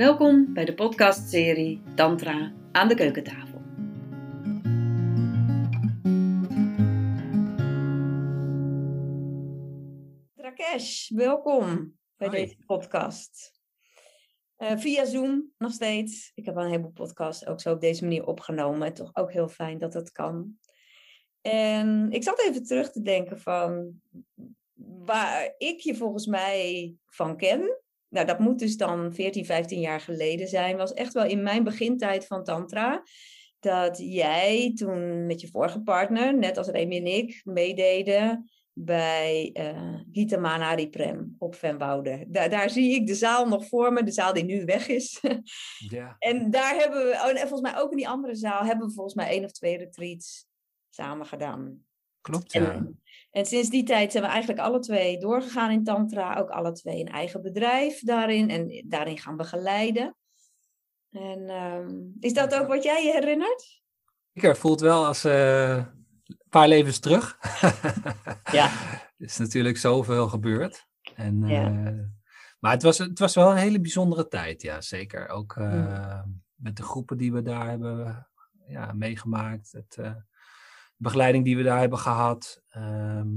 Welkom bij de podcastserie Tantra aan de keukentafel. Rakesh, welkom bij Hoi. deze podcast. Eh, via Zoom nog steeds. Ik heb al een heleboel podcasts ook zo op deze manier opgenomen. Toch ook heel fijn dat dat kan. En ik zat even terug te denken van waar ik je volgens mij van ken. Nou, dat moet dus dan 14, 15 jaar geleden zijn. Was echt wel in mijn begintijd van Tantra. Dat jij toen met je vorige partner, net als Remy en ik, meededen bij eh Gita Manari Prem op Venwoude. Daar, daar zie ik de zaal nog voor me, de zaal die nu weg is. Ja. En daar hebben we, oh, en volgens mij ook in die andere zaal, hebben we volgens mij één of twee retreats samen gedaan. Klopt, ja. En, sinds die tijd zijn we eigenlijk alle twee doorgegaan in Tantra, ook alle twee een eigen bedrijf daarin en daarin gaan begeleiden. En ehm, is dat ook wat jij je herinnert? Ik voelt wel als eh, een paar levens terug. Ja. Er is natuurlijk zoveel gebeurd. En, Ja. eh, maar het was, het was wel een hele bijzondere tijd, ja, zeker. Ook eh, Mm. met de groepen die we daar hebben ja, meegemaakt. Het, begeleiding die we daar hebben gehad. ehm,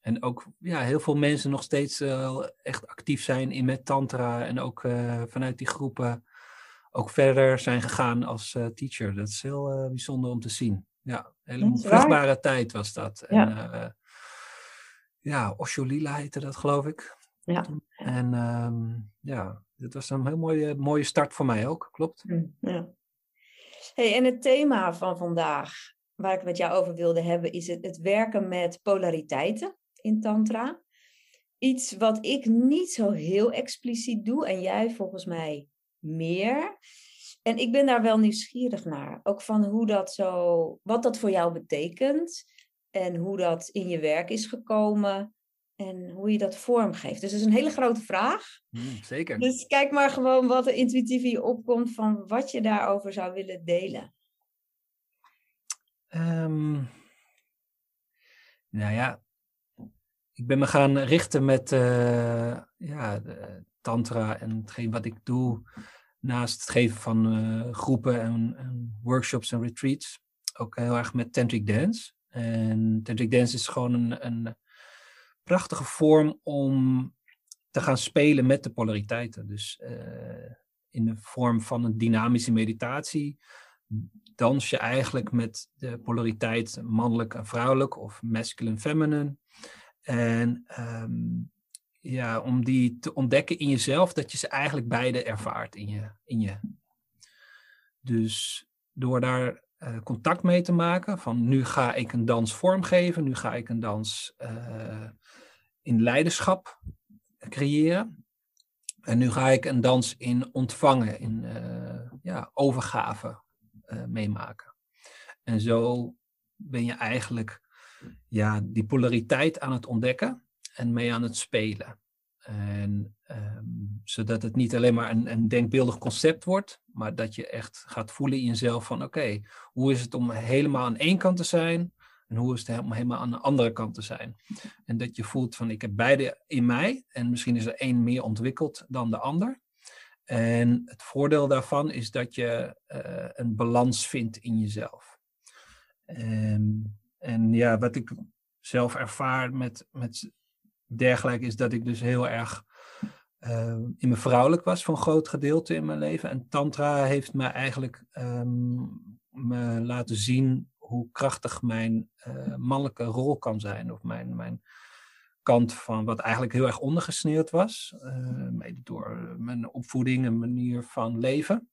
en ook ja, heel veel mensen nog steeds eh, echt actief zijn in met tantra. En ook eh, vanuit die groepen ook verder zijn gegaan als eh, teacher. Dat is heel bijzonder om te zien. Ja, een hele waar. vruchtbare tijd was dat. En, Ja. eh, ja, Osho Lila heette dat, geloof ik. Ja. En ehm, ja, dit was een heel mooie, mooie start voor mij ook, klopt. Hm, Ja. Hey, en het thema van vandaag, waar ik met jou over wilde hebben, is het, het werken met polariteiten in Tantra. Iets wat ik niet zo heel expliciet doe en jij volgens mij meer. En ik ben daar wel nieuwsgierig naar. Ook van hoe dat zo, wat dat voor jou betekent en hoe dat in je werk is gekomen en hoe je dat vormgeeft. Dus dat is een hele grote vraag. Mm, zeker. Dus kijk maar gewoon wat er intuïtief in je opkomt van wat je daarover zou willen delen. Ehm, nou ja, ik ben me gaan richten met eh, ja, tantra en hetgeen wat ik doe naast het geven van eh, groepen en, en workshops en retreats. Ook heel erg met tantric dance. En tantric dance is gewoon een, een prachtige vorm om te gaan spelen met de polariteiten. Dus eh, in de vorm van een dynamische meditatie dans je eigenlijk met de polariteit mannelijk en vrouwelijk of masculine feminine. En ehm, ja, om die te ontdekken in jezelf, dat je ze eigenlijk beide ervaart in je. In je. Dus door daar eh, contact mee te maken, van nu ga ik een dans vormgeven, nu ga ik een dans eh, in leiderschap creëren. En nu ga ik een dans in ontvangen, in eh, ja, overgave eh, meemaken. En zo ben je eigenlijk ja, die polariteit aan het ontdekken en mee aan het spelen. En ehm, zodat het niet alleen maar een, een denkbeeldig concept wordt, maar dat je echt gaat voelen in jezelf van oké, hoe is het om helemaal aan één kant te zijn en hoe is het om helemaal aan de andere kant te zijn. En dat je voelt van ik heb beide in mij en misschien is er één meer ontwikkeld dan de ander. En het voordeel daarvan is dat je eh, een balans vindt in jezelf. Ehm, en ja, wat ik zelf ervaar met, met dergelijke is dat ik dus heel erg eh, in mijn vrouwelijk was voor een groot gedeelte in mijn leven. En Tantra heeft me eigenlijk ehm, me laten zien hoe krachtig mijn eh, mannelijke rol kan zijn. Of mijn, mijn kant van wat eigenlijk heel erg ondergesneeuwd was. eh, mede door mijn opvoeding en manier van leven.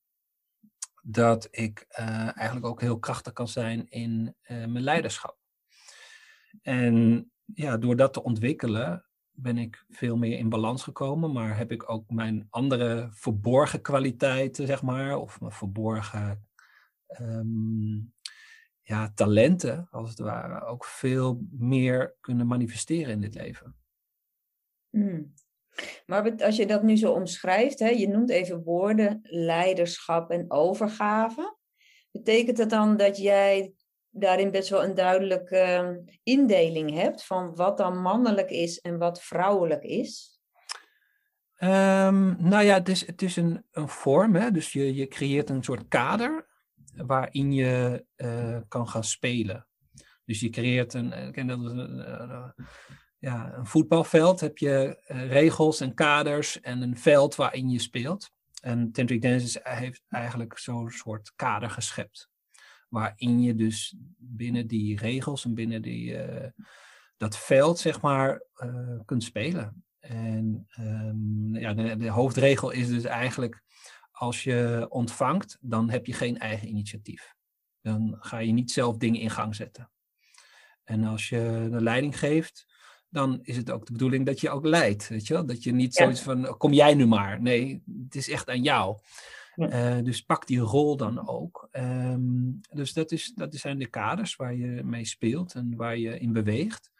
Dat ik eh, eigenlijk ook heel krachtig kan zijn in eh, mijn leiderschap. En ja, door dat te ontwikkelen ben ik veel meer in balans gekomen, maar heb ik ook mijn andere verborgen kwaliteiten, zeg maar, of mijn verborgen ehm, ja, talenten, als het ware, ook veel meer kunnen manifesteren in dit leven. Hmm. Maar als je dat nu zo omschrijft, hè, je noemt even woorden, leiderschap en overgave. Betekent dat dan dat jij daarin best wel een duidelijke eh, indeling hebt van wat dan mannelijk is en wat vrouwelijk is? Ehm, nou ja, het is, het is een, een vorm, hè? dus je, je creëert een soort kader waarin je uh, kan gaan spelen. Dus je creëert een, ik ken dat uh, ja, een voetbalveld, heb je regels en kaders en een veld waarin je speelt. En Tantric Dance heeft eigenlijk zo'n soort kader geschept. Waarin je dus binnen die regels en binnen die, dat veld, zeg maar, kunt spelen. En um, ja, de, hoofdregel is dus eigenlijk, als je ontvangt, dan heb je geen eigen initiatief. Dan ga je niet zelf dingen in gang zetten. En als je de leiding geeft, dan is het ook de bedoeling dat je ook leidt. Weet je wel? Dat je niet ja. zoiets van, kom jij nu maar. Nee, het is echt aan jou. Ja. Uh, dus pak die rol dan ook. Um, dus dat, is, dat zijn de kaders waar je mee speelt en waar je in beweegt.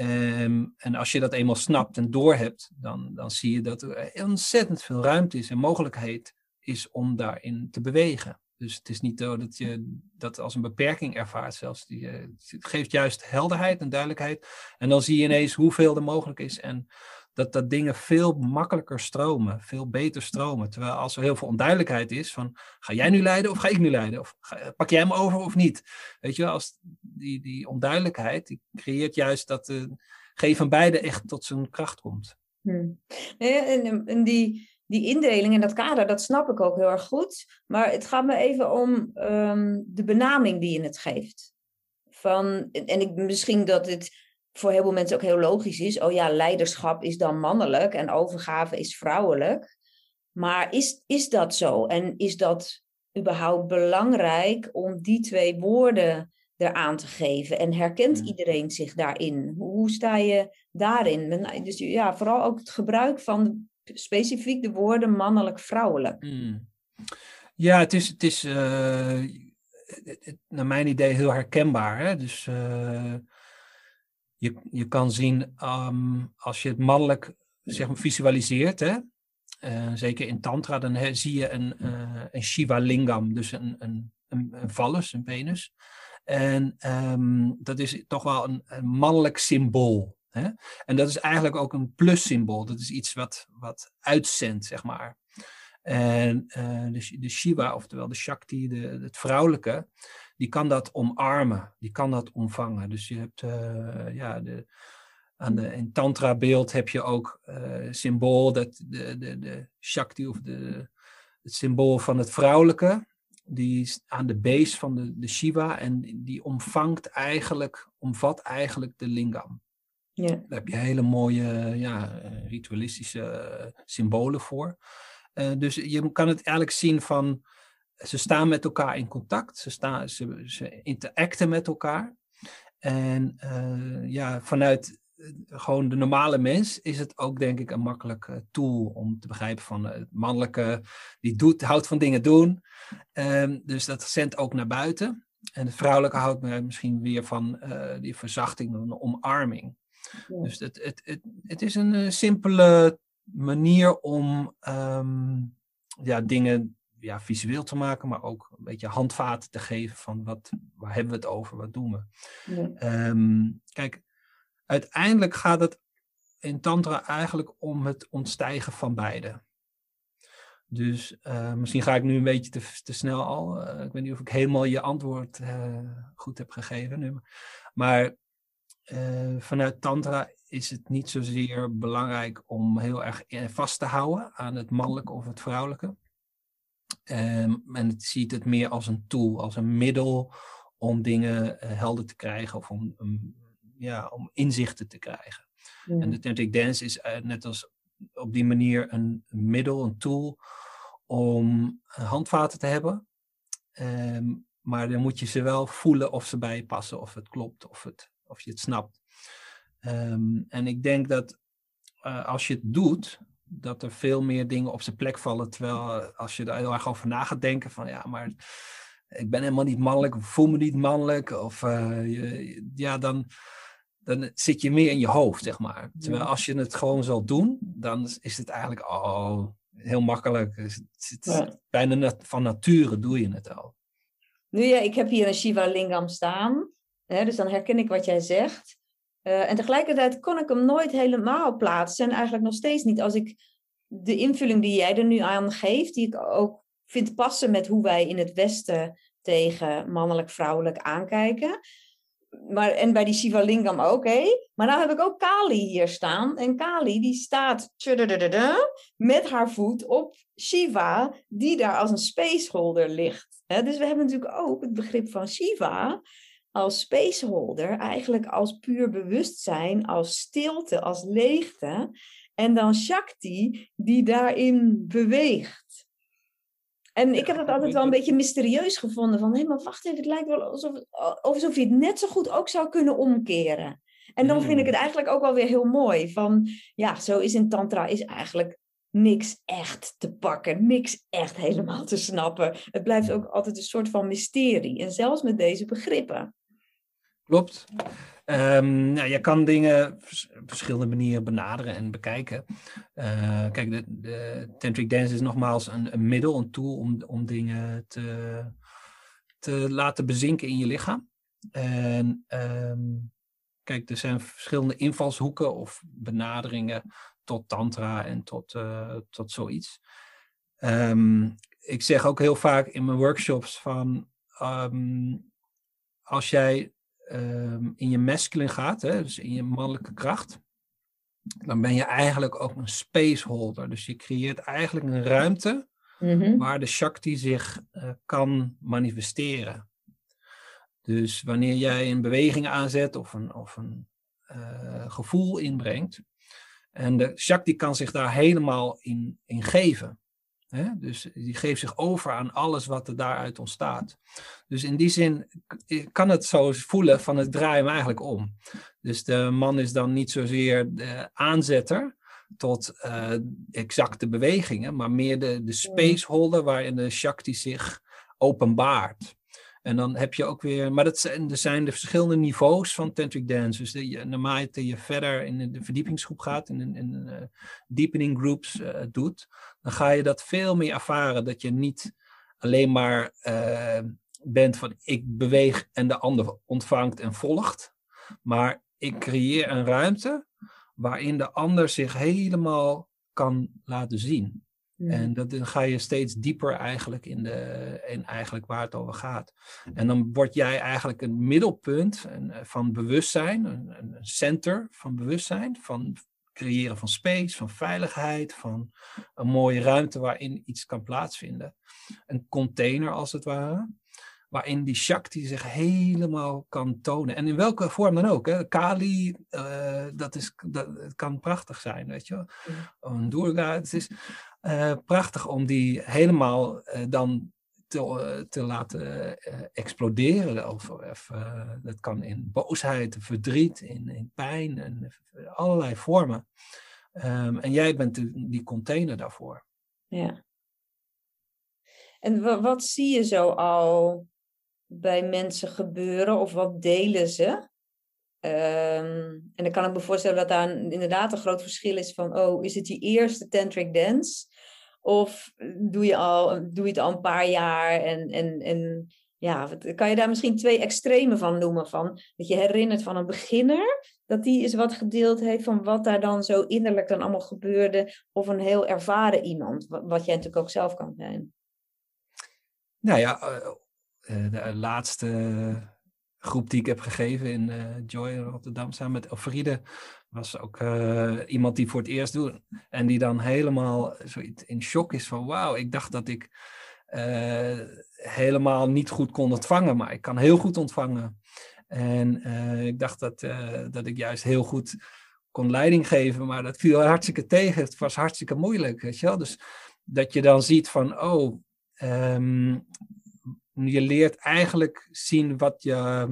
Um, en als je dat eenmaal snapt en doorhebt, dan, dan zie je dat er ontzettend veel ruimte is en mogelijkheid is om daarin te bewegen. Dus het is niet zo dat je dat als een beperking ervaart zelfs. Die, het geeft juist helderheid en duidelijkheid. En dan zie je ineens hoeveel er mogelijk is. En dat, dat dingen veel makkelijker stromen, veel beter stromen. Terwijl als er heel veel onduidelijkheid is van, ga jij nu leiden of ga ik nu leiden? Of pak jij hem over of niet? Weet je als die, die onduidelijkheid, die creëert juist dat uh, geen van beide echt tot zijn kracht komt. Hmm. En die, die indeling en dat kader, dat snap ik ook heel erg goed. Maar het gaat me even om um, de benaming die je het geeft. Van, en ik, misschien dat het voor heel veel mensen ook heel logisch is. Oh ja, leiderschap is dan mannelijk en overgave is vrouwelijk. Maar is, is dat zo? En is dat überhaupt belangrijk om die twee woorden eraan te geven? En herkent hmm. iedereen zich daarin? Hoe sta je daarin? Dus ja, vooral ook het gebruik van specifiek de woorden mannelijk-vrouwelijk. Hmm. Ja, het is, het is uh, naar mijn idee heel herkenbaar. Hè? Dus uh, je, je kan zien um, als je het mannelijk zeg maar, visualiseert, hè? Uh, zeker in Tantra, dan zie je een, een Shiva lingam, dus een, een, een, vallus, een penis. En um, dat is toch wel een, een mannelijk symbool. En dat is eigenlijk ook een plus-symbool. Dat is iets wat, wat uitzendt, zeg maar. En uh, de, de Shiva, oftewel de Shakti, de, het vrouwelijke, die kan dat omarmen, die kan dat omvangen. Dus je hebt uh, ja, de, aan de, in Tantra-beeld heb je ook uh, symbool, dat de, de, de Shakti of de, het symbool van het vrouwelijke, die is aan de base van de, de Shiva en die omvangt eigenlijk, omvat eigenlijk de lingam. Ja. Daar heb je hele mooie ja, ritualistische symbolen voor. Uh, dus je kan het eigenlijk zien van ze staan met elkaar in contact, ze, staan, ze, ze interacten met elkaar. En ja, vanuit gewoon de normale mens is het ook denk ik een makkelijke tool om te begrijpen van het mannelijke, die doet, houdt van dingen doen. Um, dus dat zendt ook naar buiten. En het vrouwelijke houdt misschien weer van die verzachting, een omarming. Ja. Dus het, het, het, het is een simpele manier om um, ja, dingen ja, visueel te maken, maar ook een beetje handvaten te geven van wat, waar hebben we het over, wat doen we. Ja. Um, kijk, uiteindelijk gaat het in Tantra eigenlijk om het ontstijgen van beide. Dus uh, misschien ga ik nu een beetje te, te snel al. Uh, ik weet niet of ik helemaal je antwoord uh, goed heb gegeven nu. Maar vanuit Tantra is het niet zozeer belangrijk om heel erg vast te houden aan het mannelijke of het vrouwelijke. Um, en het ziet het meer als een tool, als een middel om dingen uh, helder te krijgen of om, um, ja, om inzichten te krijgen. Ja. En de Tantric Dance is uh, net als op die manier een, middel, een tool om handvaten te hebben. Um, maar dan moet je ze wel voelen of ze bij je passen, of het klopt, of, het, of je het snapt. en ik denk dat als je het doet, dat er veel meer dingen op zijn plek vallen. Terwijl eh, als je er heel erg over na gaat denken van ja, maar ik ben helemaal niet mannelijk, of voel me niet mannelijk. Of uh, je, ja, dan, dan zit je meer in je hoofd, zeg maar. Terwijl als je het gewoon zal doen, dan is het eigenlijk oh, heel makkelijk. Het, het, ja. Bijna nat, van nature doe je het al. Nu ja, ik heb hier een Shiva Lingam staan. Dus dan herken ik wat jij zegt. Uh, en tegelijkertijd kon ik hem nooit helemaal plaatsen. En eigenlijk nog steeds niet. Als ik de invulling die jij er nu aan geeft, die ik ook vind passen met hoe wij in het Westen tegen mannelijk-vrouwelijk aankijken. Maar, en bij die Shiva Lingam ook, hé. Maar nou heb ik ook Kali hier staan. En Kali die staat met haar voet op Shiva, die daar als een spaceholder ligt. dus we hebben natuurlijk ook het begrip van Shiva als spaceholder, eigenlijk als puur bewustzijn, als stilte, als leegte. En dan Shakti die daarin beweegt. En ik heb dat altijd wel een beetje mysterieus gevonden. Van, hé, maar wacht even, het lijkt wel alsof, alsof je het net zo goed ook zou kunnen omkeren. En dan vind ik het hmm. eigenlijk ook wel weer heel mooi. Van, ja, zo is in tantra is eigenlijk niks echt te pakken. Niks echt helemaal te snappen. Het blijft ook altijd een soort van mysterie. En zelfs met deze begrippen. Klopt. Um, nou, je kan dingen op verschillende manieren benaderen en bekijken. Uh, kijk, de, de, tantric dance is nogmaals een, een, middel, een tool om, om dingen te, te laten bezinken in je lichaam. En um, kijk, er zijn verschillende invalshoeken of benaderingen tot tantra en tot, uh, tot zoiets. Um, ik zeg ook heel vaak in mijn workshops van als jij Ehm, in je masculine gaat, hè, dus in je mannelijke kracht, dan ben je eigenlijk ook een spaceholder. Dus je creëert eigenlijk een ruimte mhm. waar de Shakti zich uh, kan manifesteren. Dus wanneer jij een beweging aanzet of een, of een uh, gevoel inbrengt, en de Shakti kan zich daar helemaal in, in geven. Dus die geeft zich over aan alles wat er daaruit ontstaat. Dus in die zin kan het zo voelen van het draai hem eigenlijk om. Dus de man is dan niet zozeer de aanzetter tot uh, exacte bewegingen, maar meer de, de spaceholder waarin de Shakti zich openbaart. En dan heb je ook weer, maar dat zijn, er zijn de verschillende niveaus van tantric dance. Dus de, naarmate je verder in de verdiepingsgroep gaat, in, in uh, deepening groups uh, doet, dan ga je dat veel meer ervaren. Dat je niet alleen maar uh, bent van ik beweeg en de ander ontvangt en volgt. Maar ik creëer een ruimte waarin de ander zich helemaal kan laten zien. En dat, dan ga je steeds dieper eigenlijk in, de, in eigenlijk waar het over gaat. En dan word jij eigenlijk een middelpunt van bewustzijn, een, een center van bewustzijn, van creëren van space, van veiligheid, van een mooie ruimte waarin iets kan plaatsvinden. Een container als het ware, waarin die Shakti zich helemaal kan tonen. En in welke vorm dan ook. Hè? Kali, uh, dat, is, dat het kan prachtig zijn, weet je wel. Een Durga, het is uh, prachtig om die helemaal uh, dan te, te laten exploderen. Of, of dat kan in boosheid, verdriet, in, in pijn, en allerlei vormen. Um, en jij bent die container daarvoor. Ja. En wat zie je zo al bij mensen gebeuren of wat delen ze? Um, en dan kan ik me voorstellen dat daar inderdaad een groot verschil is van, oh, is het je eerste tantric dance? Of doe je, al, doe je het al een paar jaar en, en, en ja, kan je daar misschien twee extremen van noemen? Van, dat je herinnert van een beginner, dat die eens wat gedeeld heeft van wat daar dan zo innerlijk dan allemaal gebeurde. Of een heel ervaren iemand, wat jij natuurlijk ook zelf kan zijn. Nou ja, eh, eh, de laatste groep die ik heb gegeven in uh, Joy in Rotterdam samen met Elfriede was ook uh, iemand die voor het eerst doet en die dan helemaal zoiets in shock is van wauw, ik dacht dat ik uh, helemaal niet goed kon ontvangen, maar ik kan heel goed ontvangen. En ik dacht dat, dat ik juist heel goed kon leiding geven, maar dat viel hartstikke tegen. Het was hartstikke moeilijk, weet je wel. Dus dat je dan ziet van, oh, um, je leert eigenlijk zien wat je,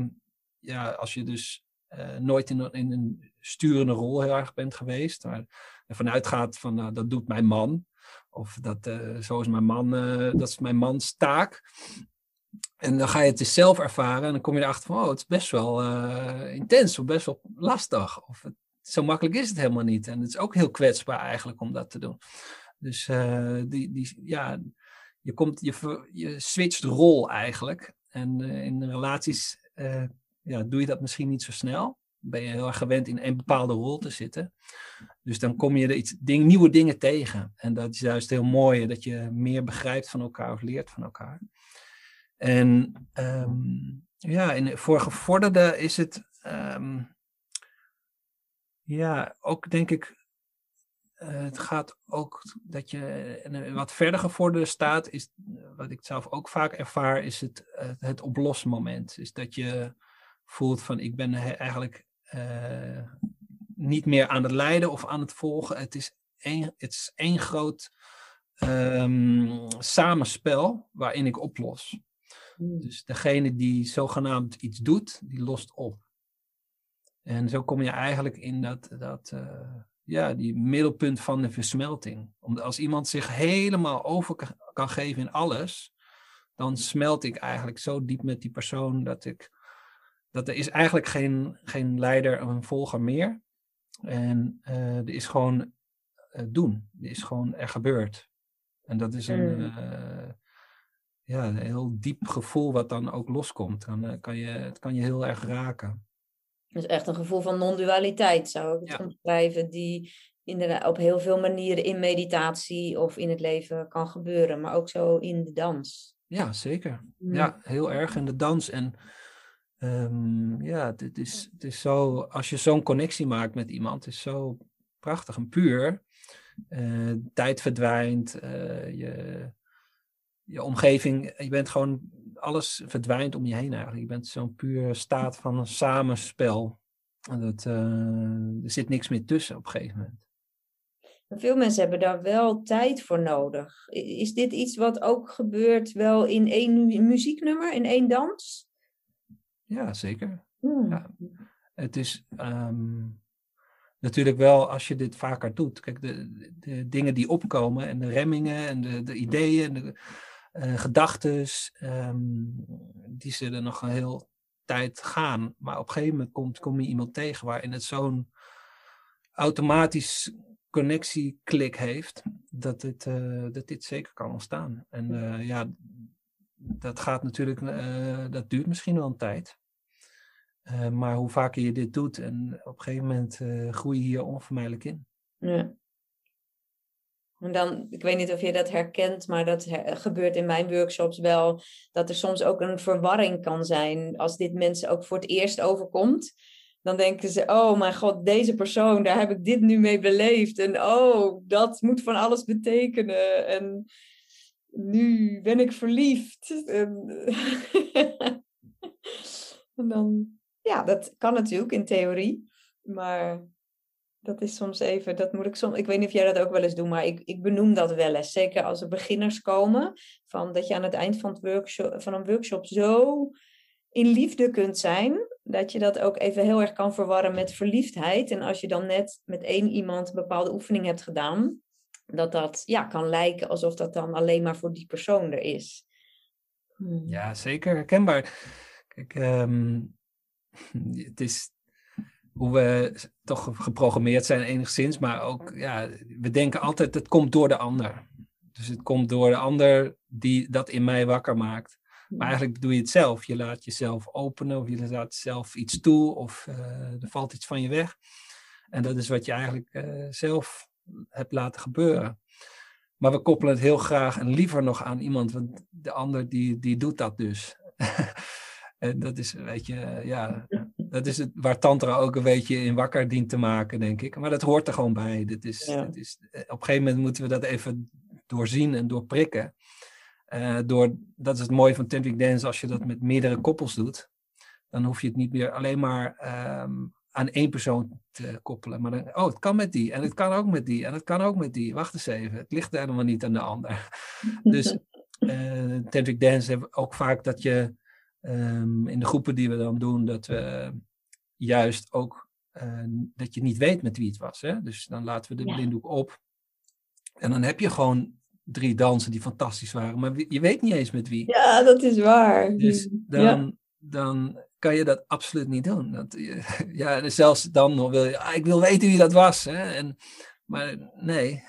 ja, als je dus uh, nooit in, in, een sturende rol heel erg bent geweest, maar ervan uitgaat van uh, dat doet mijn man, of dat uh, zo is mijn man, dat is mijn mans taak. En dan ga je het dus zelf ervaren en dan kom je erachter van, oh, het is best wel intens of best wel lastig. Of het, zo makkelijk is het helemaal niet. En het is ook heel kwetsbaar eigenlijk om dat te doen. Dus die, die, ja, je, komt, je, je switcht rol eigenlijk. En uh, in relaties uh, ja, doe je dat misschien niet zo snel. ben je heel erg gewend in een bepaalde rol te zitten. Dus dan kom je er iets, ding, nieuwe dingen tegen. En dat is juist heel mooi, dat je meer begrijpt van elkaar of leert van elkaar. En ehm, ja, in, voor gevorderde is het, ehm, ja, ook denk ik, het gaat ook dat je in wat verder gevorderde staat, is wat ik zelf ook vaak ervaar, is het, het, het oplosmoment. Is dat je voelt van ik ben eigenlijk uh, niet meer aan het leiden of aan het volgen. Het is één, het is één groot um, samenspel waarin ik oplos. Hmm. Dus degene die zogenaamd iets doet, die lost op. En zo kom je eigenlijk in dat, dat uh, ja, die middelpunt van de versmelting. Omdat als iemand zich helemaal over kan geven in alles, dan smelt ik eigenlijk zo diep met die persoon dat ik dat er is eigenlijk geen, geen leider of een volger meer. En uh, er is gewoon uh, doen. Er is gewoon er gebeurd. En dat is een, uh, ja, een heel diep gevoel wat dan ook loskomt. Dan kan je, het kan je heel erg raken. Dus echt een gevoel van non-dualiteit zou ik het ja. omschrijven, die inderdaad op heel veel manieren in meditatie of in het leven kan gebeuren, maar ook zo in de dans. Ja, zeker. Mm. Ja, heel erg in de dans. En um, ja, het is, het is zo, als je zo'n connectie maakt met iemand, is zo prachtig en puur. Uh, tijd verdwijnt, uh, je, je omgeving, je bent gewoon, alles verdwijnt om je heen eigenlijk. Je bent zo'n puur staat van een samenspel. En dat, uh, er zit niks meer tussen op een gegeven moment. Veel mensen hebben daar wel tijd voor nodig. Is dit iets wat ook gebeurt wel in één muzieknummer, in één dans? Ja, zeker. Hmm. Ja. Het is um, natuurlijk wel als je dit vaker doet. Kijk, de, de dingen die opkomen en de remmingen en de, de ideeën en de uh, gedachten, um, die zullen nog een heel tijd gaan. Maar op een gegeven moment komt, kom je iemand tegen waarin het zo'n automatisch connectieklik heeft, dat dit, uh, dat dit zeker kan ontstaan. En uh, ja, dat gaat natuurlijk, uh, dat duurt misschien wel een tijd. Maar hoe vaker je dit doet, en op een gegeven moment groei je hier onvermijdelijk in. Ja. En dan, ik weet niet of je dat herkent, maar dat gebeurt in mijn workshops wel, dat er soms ook een verwarring kan zijn als dit mensen ook voor het eerst overkomt. Dan denken ze, oh mijn god, deze persoon, daar heb ik dit nu mee beleefd. En oh, dat moet van alles betekenen. En nu ben ik verliefd. En, en dan ja, dat kan natuurlijk in theorie. Maar dat is soms even, dat moet ik soms, ik weet niet of jij dat ook wel eens doet, maar ik, ik benoem dat wel eens. Zeker als er beginners komen, van dat je aan het eind van, het workshop, van een workshop zo in liefde kunt zijn, dat je dat ook even heel erg kan verwarren met verliefdheid. En als je dan net met één iemand een bepaalde oefening hebt gedaan, dat dat ja, kan lijken alsof dat dan alleen maar voor die persoon er is. Hmm. Ja, zeker herkenbaar. Kijk, um, het is hoe we toch geprogrammeerd zijn enigszins, maar ook, ja, we denken altijd het komt door de ander. Dus het komt door de ander die dat in mij wakker maakt. Maar eigenlijk doe je het zelf. Je laat jezelf openen of je laat zelf iets toe of uh, er valt iets van je weg. En dat is wat je eigenlijk uh, zelf hebt laten gebeuren. Maar we koppelen het heel graag en liever nog aan iemand, want de ander die, die doet dat dus. En dat is, weet je, ja, dat is het, waar Tantra ook een beetje in wakker dient te maken, denk ik. Maar dat hoort er gewoon bij. Dit is, ja. is, eh, op een gegeven moment moeten we dat even doorzien en doorprikken. Uh, door, dat is het mooie van Tantric Dance, als je dat met meerdere koppels doet, dan hoef je het niet meer alleen maar um, aan één persoon te koppelen. Maar dan, oh, het kan met die, en het kan ook met die, en het kan ook met die. Wacht eens even, het ligt helemaal niet aan de ander. dus uh, Tantric Dance hebben ook vaak dat je um, in de groepen die we dan doen, dat we juist ook uh, dat je niet weet met wie het was. Hè? Dus dan laten we de ja. blinddoek op. En dan heb je gewoon drie dansen die fantastisch waren, maar je weet niet eens met wie. Ja, dat is waar. Dus dan, ja. dan kan je dat absoluut niet doen. Dat, ja, zelfs dan wil je, ah, ik wil weten wie dat was. Hè? En, maar nee,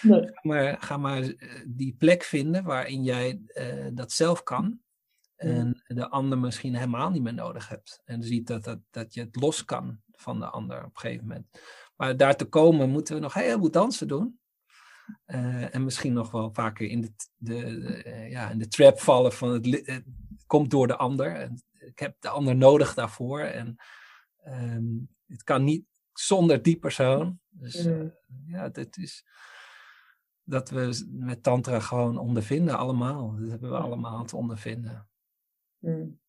maar, ga maar die plek vinden waarin jij uh, dat zelf kan. En de ander misschien helemaal niet meer nodig hebt. En ziet dat, dat, dat je het los kan van de ander op een gegeven moment. Maar daar te komen moeten we nog heel veel dansen doen. Uh, en misschien nog wel vaker in de, de, de uh, ja, in de trap vallen van het, het, komt door de ander. En ik heb de ander nodig daarvoor. En um, het kan niet zonder die persoon. Dus uh, ja, dit is dat we met tantra gewoon ondervinden allemaal. Dat hebben we allemaal te ondervinden. Hmm.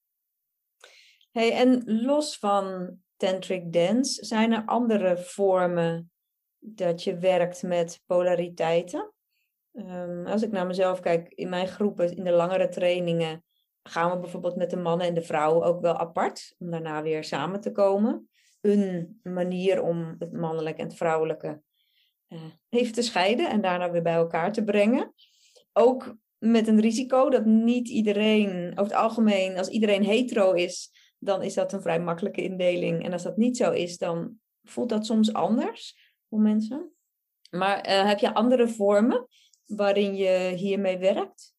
Hey, en los van tantric dance, zijn er andere vormen dat je werkt met polariteiten? Um, als ik naar mezelf kijk, in mijn groepen, in de langere trainingen, gaan we bijvoorbeeld met de mannen en de vrouwen ook wel apart, om daarna weer samen te komen. Een manier om het mannelijke en het vrouwelijke uh, even te scheiden en daarna weer bij elkaar te brengen. Ook met een risico dat niet iedereen, over het algemeen, als iedereen hetero is, dan is dat een vrij makkelijke indeling. En als dat niet zo is, dan voelt dat soms anders voor mensen. Maar uh, heb je andere vormen waarin je hiermee werkt?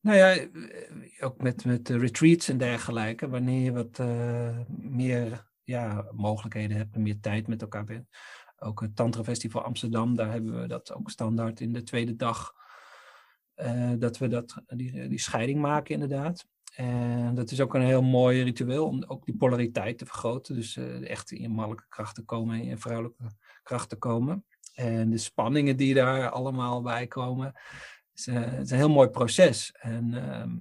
Nou ja, ook met, met retreats en dergelijke, wanneer je wat uh, meer ja, mogelijkheden hebt en meer tijd met elkaar bent. Ook het Tantra Festival Amsterdam, daar hebben we dat ook standaard in de tweede dag. Uh, dat we dat, die, die scheiding maken inderdaad. En dat is ook een heel mooi ritueel om ook die polariteit te vergroten. Dus uh, echt in mannelijke kracht te komen en in vrouwelijke kracht te komen. En de spanningen die daar allemaal bij komen. is, uh, het is een heel mooi proces. En uh,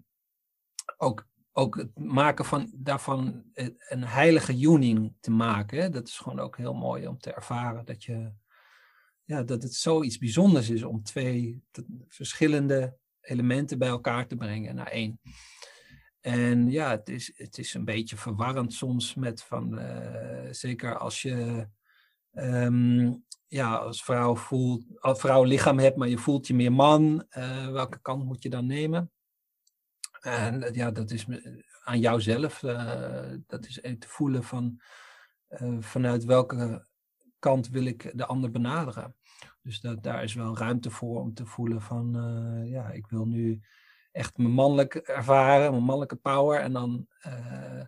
ook, ook het maken van daarvan een heilige uning te maken. Dat is gewoon ook heel mooi om te ervaren. Dat, je, ja, dat het zoiets bijzonders is om twee verschillende elementen bij elkaar te brengen naar één. En ja, het is, het is een beetje verwarrend soms met van, uh, zeker als je um, ja, als vrouw voelt, als vrouw lichaam hebt, maar je voelt je meer man, uh, welke kant moet je dan nemen? En ja, dat is aan jouzelf, uh, dat is te voelen van vanuit welke kant wil ik de ander benaderen. Dus dat, daar is wel ruimte voor om te voelen van, ja, ik wil nu echt mijn mannelijk ervaren, mijn mannelijke power en dan uh,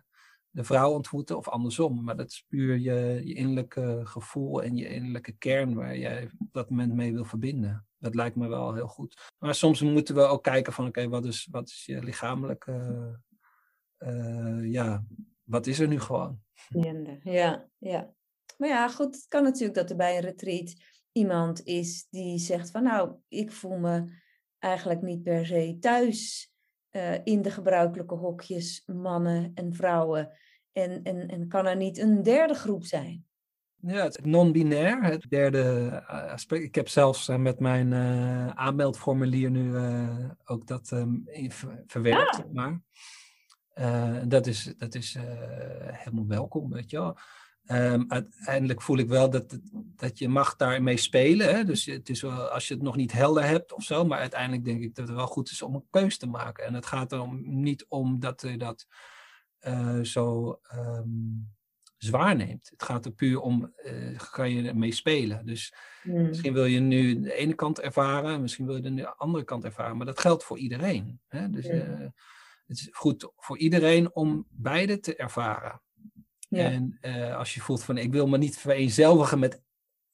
de vrouw ontmoeten of andersom. Maar dat is puur je, je innerlijke gevoel en je innerlijke kern waar jij op dat moment mee wil verbinden. Dat lijkt me wel heel goed. Maar soms moeten we ook kijken van oké, wat, is, wat is je lichamelijke, uh, ja, wat is er nu gewoon? Ja, ja. Maar ja, goed, het kan natuurlijk dat er bij een retreat iemand is die zegt van nou, ik voel me eigenlijk niet per se thuis uh, in de gebruikelijke hokjes, mannen en vrouwen. En, en, en kan er niet een derde groep zijn? Ja, het non-binair, het derde eh, aspect. Ik heb zelfs uh, met mijn uh, aanmeldformulier nu ook dat um, verwerkt. Ja. Maar dat is, dat is helemaal welkom, weet je wel. Um, uiteindelijk voel ik wel dat, dat je mag daarmee spelen. Hè? Dus het is wel, als je het nog niet helder hebt of zo. Maar uiteindelijk denk ik dat het wel goed is om een keus te maken. En het gaat erom niet om dat je dat uh, zo um, zwaar neemt. Het gaat er puur om, uh, kan je ermee spelen. Dus mm. misschien wil je nu de ene kant ervaren. Misschien wil je de andere kant ervaren. Maar dat geldt voor iedereen. Hè? Dus mm. uh, het is goed voor iedereen om beide te ervaren. Ja. En uh, als je voelt van ik wil me niet vereenzelvigen met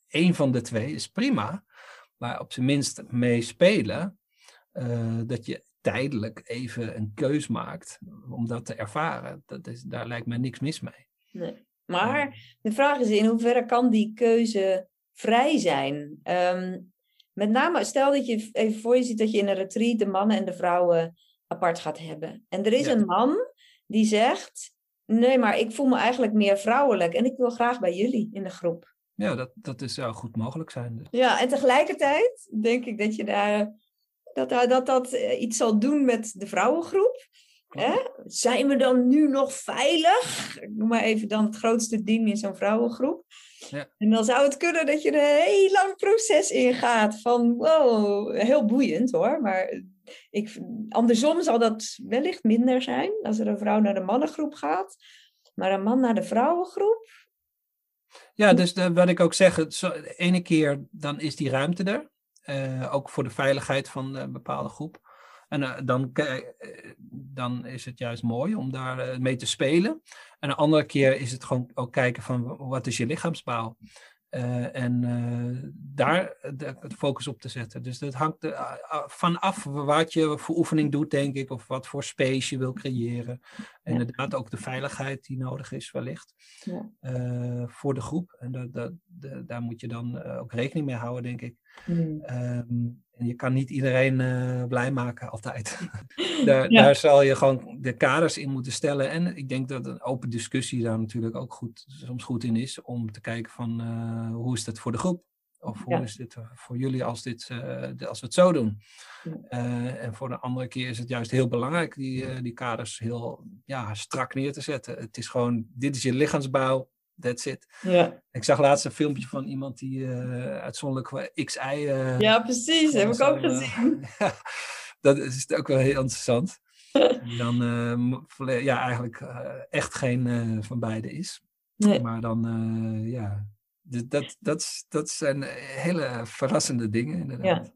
één van de twee, is prima. Maar op zijn minst meespelen, uh, dat je tijdelijk even een keus maakt om dat te ervaren. Dat is, daar lijkt me niks mis mee. Nee. Maar de vraag is in hoeverre kan die keuze vrij zijn? Um, met name, stel dat je even voor je ziet dat je in een retreat de mannen en de vrouwen apart gaat hebben. En er is ja. een man die zegt, Nee, maar ik voel me eigenlijk meer vrouwelijk en ik wil graag bij jullie in de groep. Ja, dat, dat is, zou goed mogelijk zijn. Dus. Ja, en tegelijkertijd denk ik dat je daar, dat, dat, dat eh, iets zal doen met de vrouwengroep. Hè? Zijn we dan nu nog veilig? Ik noem maar even dan het grootste team in zo'n vrouwengroep. Ja. En dan zou het kunnen dat je een heel lang proces ingaat van wow, heel boeiend hoor, maar ik, andersom zal dat wellicht minder zijn als er een vrouw naar de mannengroep gaat, maar een man naar de vrouwengroep. Ja, dus de, wat ik ook zeg, de ene keer dan is die ruimte er, uh, ook voor de veiligheid van een bepaalde groep. En dan, dan is het juist mooi om daar mee te spelen. En een andere keer is het gewoon ook kijken van wat is je lichaamsbouw. Uh, en uh, daar de, de, focus op te zetten. Dus dat hangt er uh, vanaf wat je voor oefening doet, denk ik, of wat voor space je wil creëren. En ja. inderdaad ook de veiligheid die nodig is, wellicht, ja. voor de groep. En dat, dat, de, daar moet je dan ook rekening mee houden, denk ik. Mm. Um, en je kan niet iedereen uh, blij maken altijd. daar, ja. daar, zal je gewoon de kaders in moeten stellen. En ik denk dat een open discussie daar natuurlijk ook goed, soms goed in is. Om te kijken van uh, hoe is dat voor de groep? Of hoe ja. is dit voor jullie als, dit, uh, als we het zo doen? en voor de andere keer is het juist heel belangrijk die, die kaders heel ja, strak neer te zetten. Het is gewoon, dit is je lichaamsbouw That's it. Ja. Ik zag laatst een filmpje van iemand die uh, uitzonderlijk XI. Uh, ja, precies. Heb ik ook gezien. ja, dat is ook wel heel interessant. dan uh, ja, eigenlijk echt geen van beide is. Nee. Maar dan, ja, dat, dat, dat zijn hele verrassende dingen inderdaad. Ja.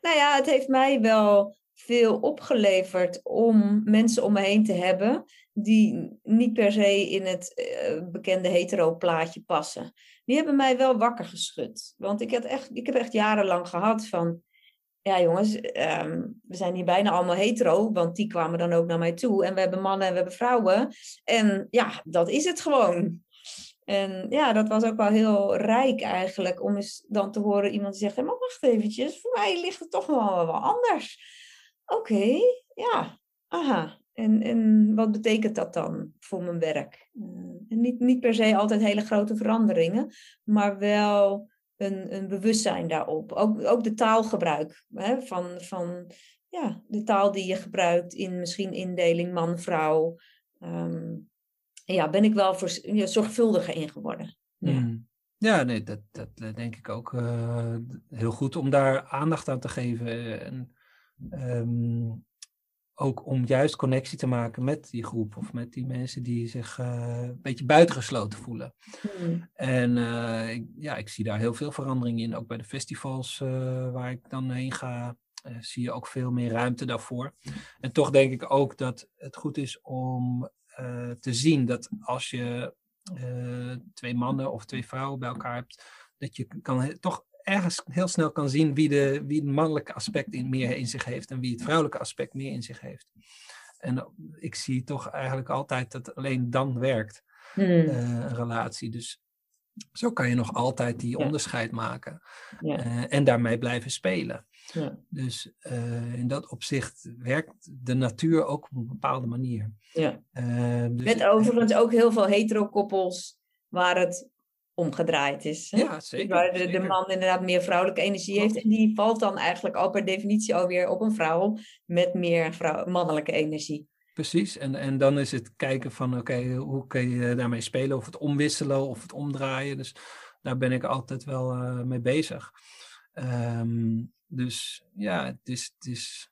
Nou ja, het heeft mij wel veel opgeleverd om mensen om me heen te hebben die niet per se in het uh, bekende hetero-plaatje passen. Die hebben mij wel wakker geschud. Want ik, had echt, ik heb echt jarenlang gehad van, ja jongens, um, we zijn hier bijna allemaal hetero, want die kwamen dan ook naar mij toe. En we hebben mannen en we hebben vrouwen. En ja, dat is het gewoon. En ja, dat was ook wel heel rijk eigenlijk, om eens dan te horen iemand die zegt, hey, maar wacht eventjes, voor mij ligt het toch wel wel anders. Oké, ja, aha. En, en wat betekent dat dan voor mijn werk? Uh, niet, niet per se altijd hele grote veranderingen, maar wel een, een bewustzijn daarop. Ook, ook de taalgebruik hè, van, van ja, de taal die je gebruikt in misschien indeling man-vrouw. Um, ja, ben ik wel voor, ja, zorgvuldiger in geworden. Ja. Mm. Ja, nee, dat, dat denk ik ook uh, heel goed om daar aandacht aan te geven. En, um, ook om juist connectie te maken met die groep of met die mensen die zich uh, een beetje buitengesloten voelen. Mm. En uh, ik, ja, ik zie daar heel veel verandering in. Ook bij de festivals waar ik dan heen ga, zie je ook veel meer ruimte daarvoor. En toch denk ik ook dat het goed is om te zien dat als je twee mannen of twee vrouwen bij elkaar hebt, dat je kan toch ergens heel snel kan zien wie, de, wie het mannelijke aspect in, meer in zich heeft en wie het vrouwelijke aspect meer in zich heeft. En ik zie toch eigenlijk altijd dat alleen dan werkt hmm. uh, een relatie. Dus zo kan je nog altijd die ja. onderscheid maken ja. en daarmee blijven spelen. Ja. Dus uh, in dat opzicht werkt de natuur ook op een bepaalde manier. Ja. dus Met overigens ook heel veel hetero-koppels waar het omgedraaid is. Hè? Ja, zeker. Waar de, zeker. de, man inderdaad meer vrouwelijke energie heeft. En die valt dan eigenlijk al per definitie alweer op een vrouw met meer vrouw, mannelijke energie. Precies, en, en dan is het kijken van oké, okay, hoe kun je daarmee spelen, of het omwisselen of het omdraaien. Dus daar ben ik altijd wel uh, mee bezig. Um, dus ja, het is, het is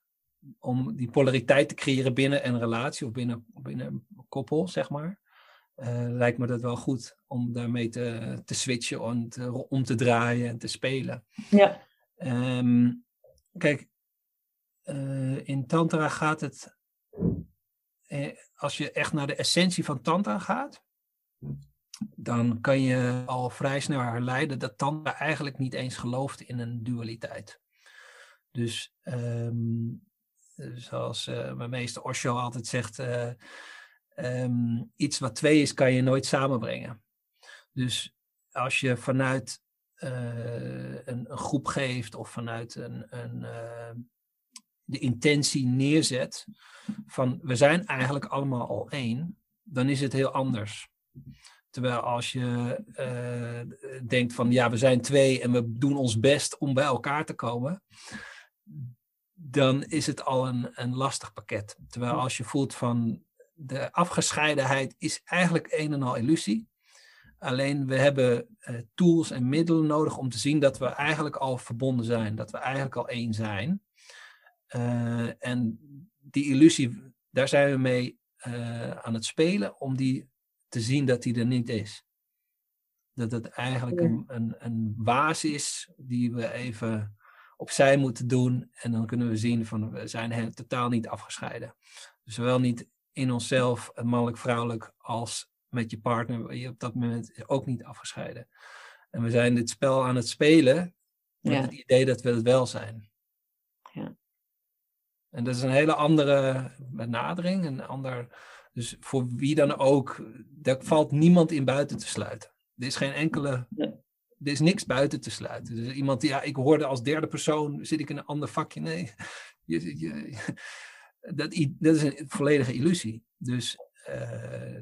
om die polariteit te creëren binnen een relatie of binnen, binnen een koppel, zeg maar uh, lijkt me dat wel goed om daarmee te, te switchen en te, om te draaien en te spelen. Ja. Um, kijk, uh, in Tantra gaat het, eh, als je echt naar de essentie van Tantra gaat, dan kan je al vrij snel herleiden dat Tantra eigenlijk niet eens gelooft in een dualiteit. Dus um, zoals uh, mijn meester Osho altijd zegt, uh, um, iets wat twee is, kan je nooit samenbrengen. Dus als je vanuit uh, een, een, groep geeft of vanuit een, een de intentie neerzet van we zijn eigenlijk allemaal al één, dan is het heel anders. Terwijl als je denkt van ja, we zijn twee en we doen ons best om bij elkaar te komen, dan is het al een, een lastig pakket. Terwijl als je voelt van de afgescheidenheid is eigenlijk een en al illusie. Alleen we hebben uh, tools en middelen nodig om te zien dat we eigenlijk al verbonden zijn, dat we eigenlijk al één zijn. Uh, en die illusie, daar zijn we mee uh, aan het spelen om die te zien dat die er niet is. Dat het eigenlijk ja. een, een, een waas is die we even opzij moeten doen. En dan kunnen we zien van we zijn totaal niet afgescheiden. Dus zowel niet in onszelf, mannelijk-vrouwelijk, als met je partner, je op dat moment ook niet afgescheiden. En we zijn dit spel aan het spelen met het idee dat we het wel zijn. Ja. En dat is een hele andere benadering, een ander. Dus voor wie dan ook, daar valt niemand in buiten te sluiten. Er is geen enkele. Er is niks buiten te sluiten. Dus iemand die, ja, ik hoorde als derde persoon, zit ik in een ander vakje. Nee, je, dat, dat is een volledige illusie. Dus uh,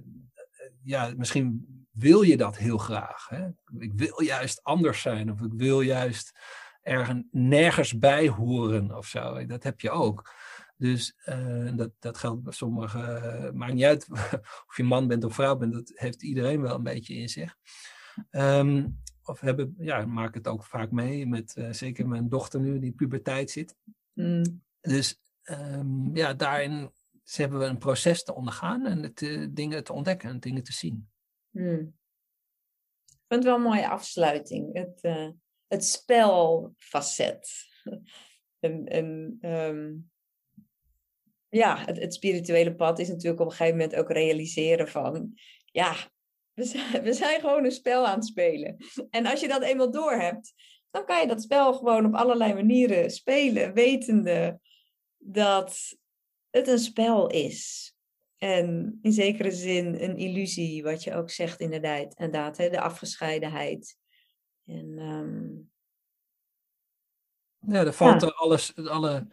ja, misschien wil je dat heel graag. Hè? Ik wil juist anders zijn, of ik wil juist ergens nergens bij horen of zo. Dat heb je ook. Dus uh, dat, dat geldt bij sommigen. Uh, maakt niet uit of je man bent of vrouw bent, dat heeft iedereen wel een beetje in zich. Um, of hebben, ja, maak het ook vaak mee met uh, zeker mijn dochter nu, die puberteit zit. Mm. Dus um, ja, daarin hebben we een proces te ondergaan en het, dingen te ontdekken en dingen te zien. Mm. Ik vind het wel een mooie afsluiting. Het, het spelfacet. en, en um, ja, het, het, spirituele pad is natuurlijk op een gegeven moment ook realiseren van, ja, we zijn, we zijn gewoon een spel aan het spelen. En als je dat eenmaal doorhebt, dan kan je dat spel gewoon op allerlei manieren spelen, wetende dat het een spel is. En in zekere zin een illusie, wat je ook zegt inderdaad, inderdaad hè, de afgescheidenheid. En, um... Ja, er valt ja. alles, alle,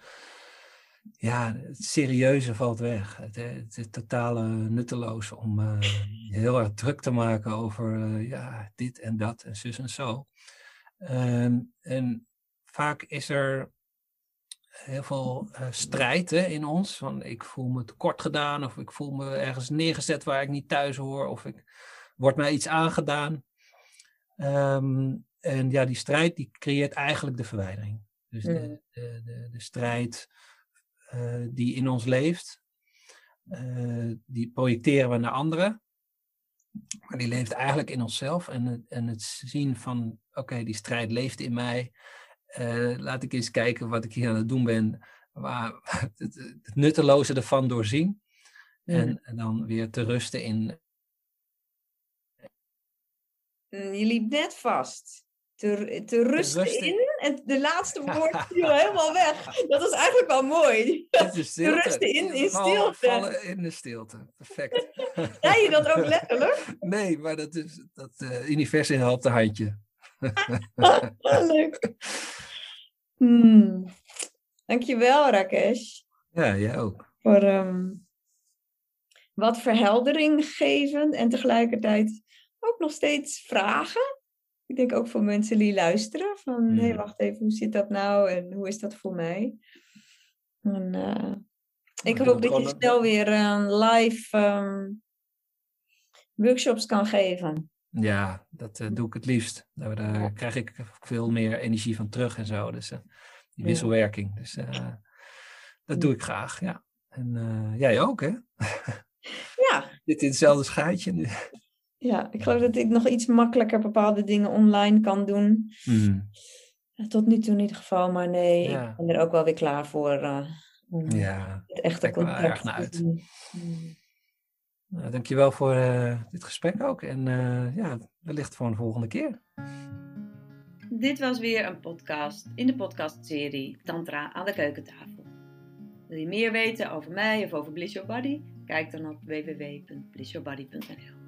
ja, het serieuze valt weg. Het, het, het totale nutteloos om uh, heel erg druk te maken over uh, ja, dit en dat en zus en zo. Um, en vaak is er heel veel uh, strijd hè, in ons. Van ik voel me tekort gedaan of ik voel me ergens neergezet waar ik niet thuis hoor of ik wordt mij iets aangedaan. Um, en ja, die strijd die creëert eigenlijk de verwijdering. Dus de, Mm. de, de, de strijd uh, die in ons leeft, uh, die projecteren we naar anderen. Maar die leeft eigenlijk in onszelf. En het, en het zien van, oké, okay, die strijd leeft in mij. Uh, laat ik eens kijken wat ik hier aan het doen ben. Waar, het, het nutteloze ervan doorzien. Mm. En, en dan weer te rusten in. Mm, Je liep net vast. Te, te rusten, rusten. in. En de laatste woord viel helemaal weg. Dat is eigenlijk wel mooi. De Te rusten in, in stilte. Vallen in de stilte. Perfect. Zei je dat ook letterlijk? Nee, maar dat is dat uh, universum helpt een handje. Leuk. Hmm. Dankjewel, Rakesh. Ja, jij ook. Voor um, wat verheldering geven en tegelijkertijd ook nog steeds vragen. Ik denk ook voor mensen die luisteren. Van, hé, Mhm. hey, wacht even, hoe zit dat nou? En hoe is dat voor mij? En, uh, ik hoop dat je snel weer een live um, workshops kan geven. Ja, dat eh, doe ik het liefst. Daar, daar krijg ik veel meer energie van terug en zo. Dus eh, die wisselwerking. Dus eh, dat doe ik graag, ja. En eh, jij ook, hè? Ja, Dit in hetzelfde schuitje nu. Ja, ik geloof dat ik nog iets makkelijker bepaalde dingen online kan doen. Hmm, Tot nu toe in ieder geval, maar nee, Ja. ik ben er ook wel weer klaar voor. uh, om Ja, het echte kijk er wel contact erg naar uit. Hmm. nou, dankjewel voor eh, dit gesprek ook. En eh, ja, wellicht voor een volgende keer. Dit was weer een podcast in de podcastserie Tantra aan de keukentafel. Wil je meer weten over mij of over Bliss Your Body? Kijk dan op www.blissyourbody.nl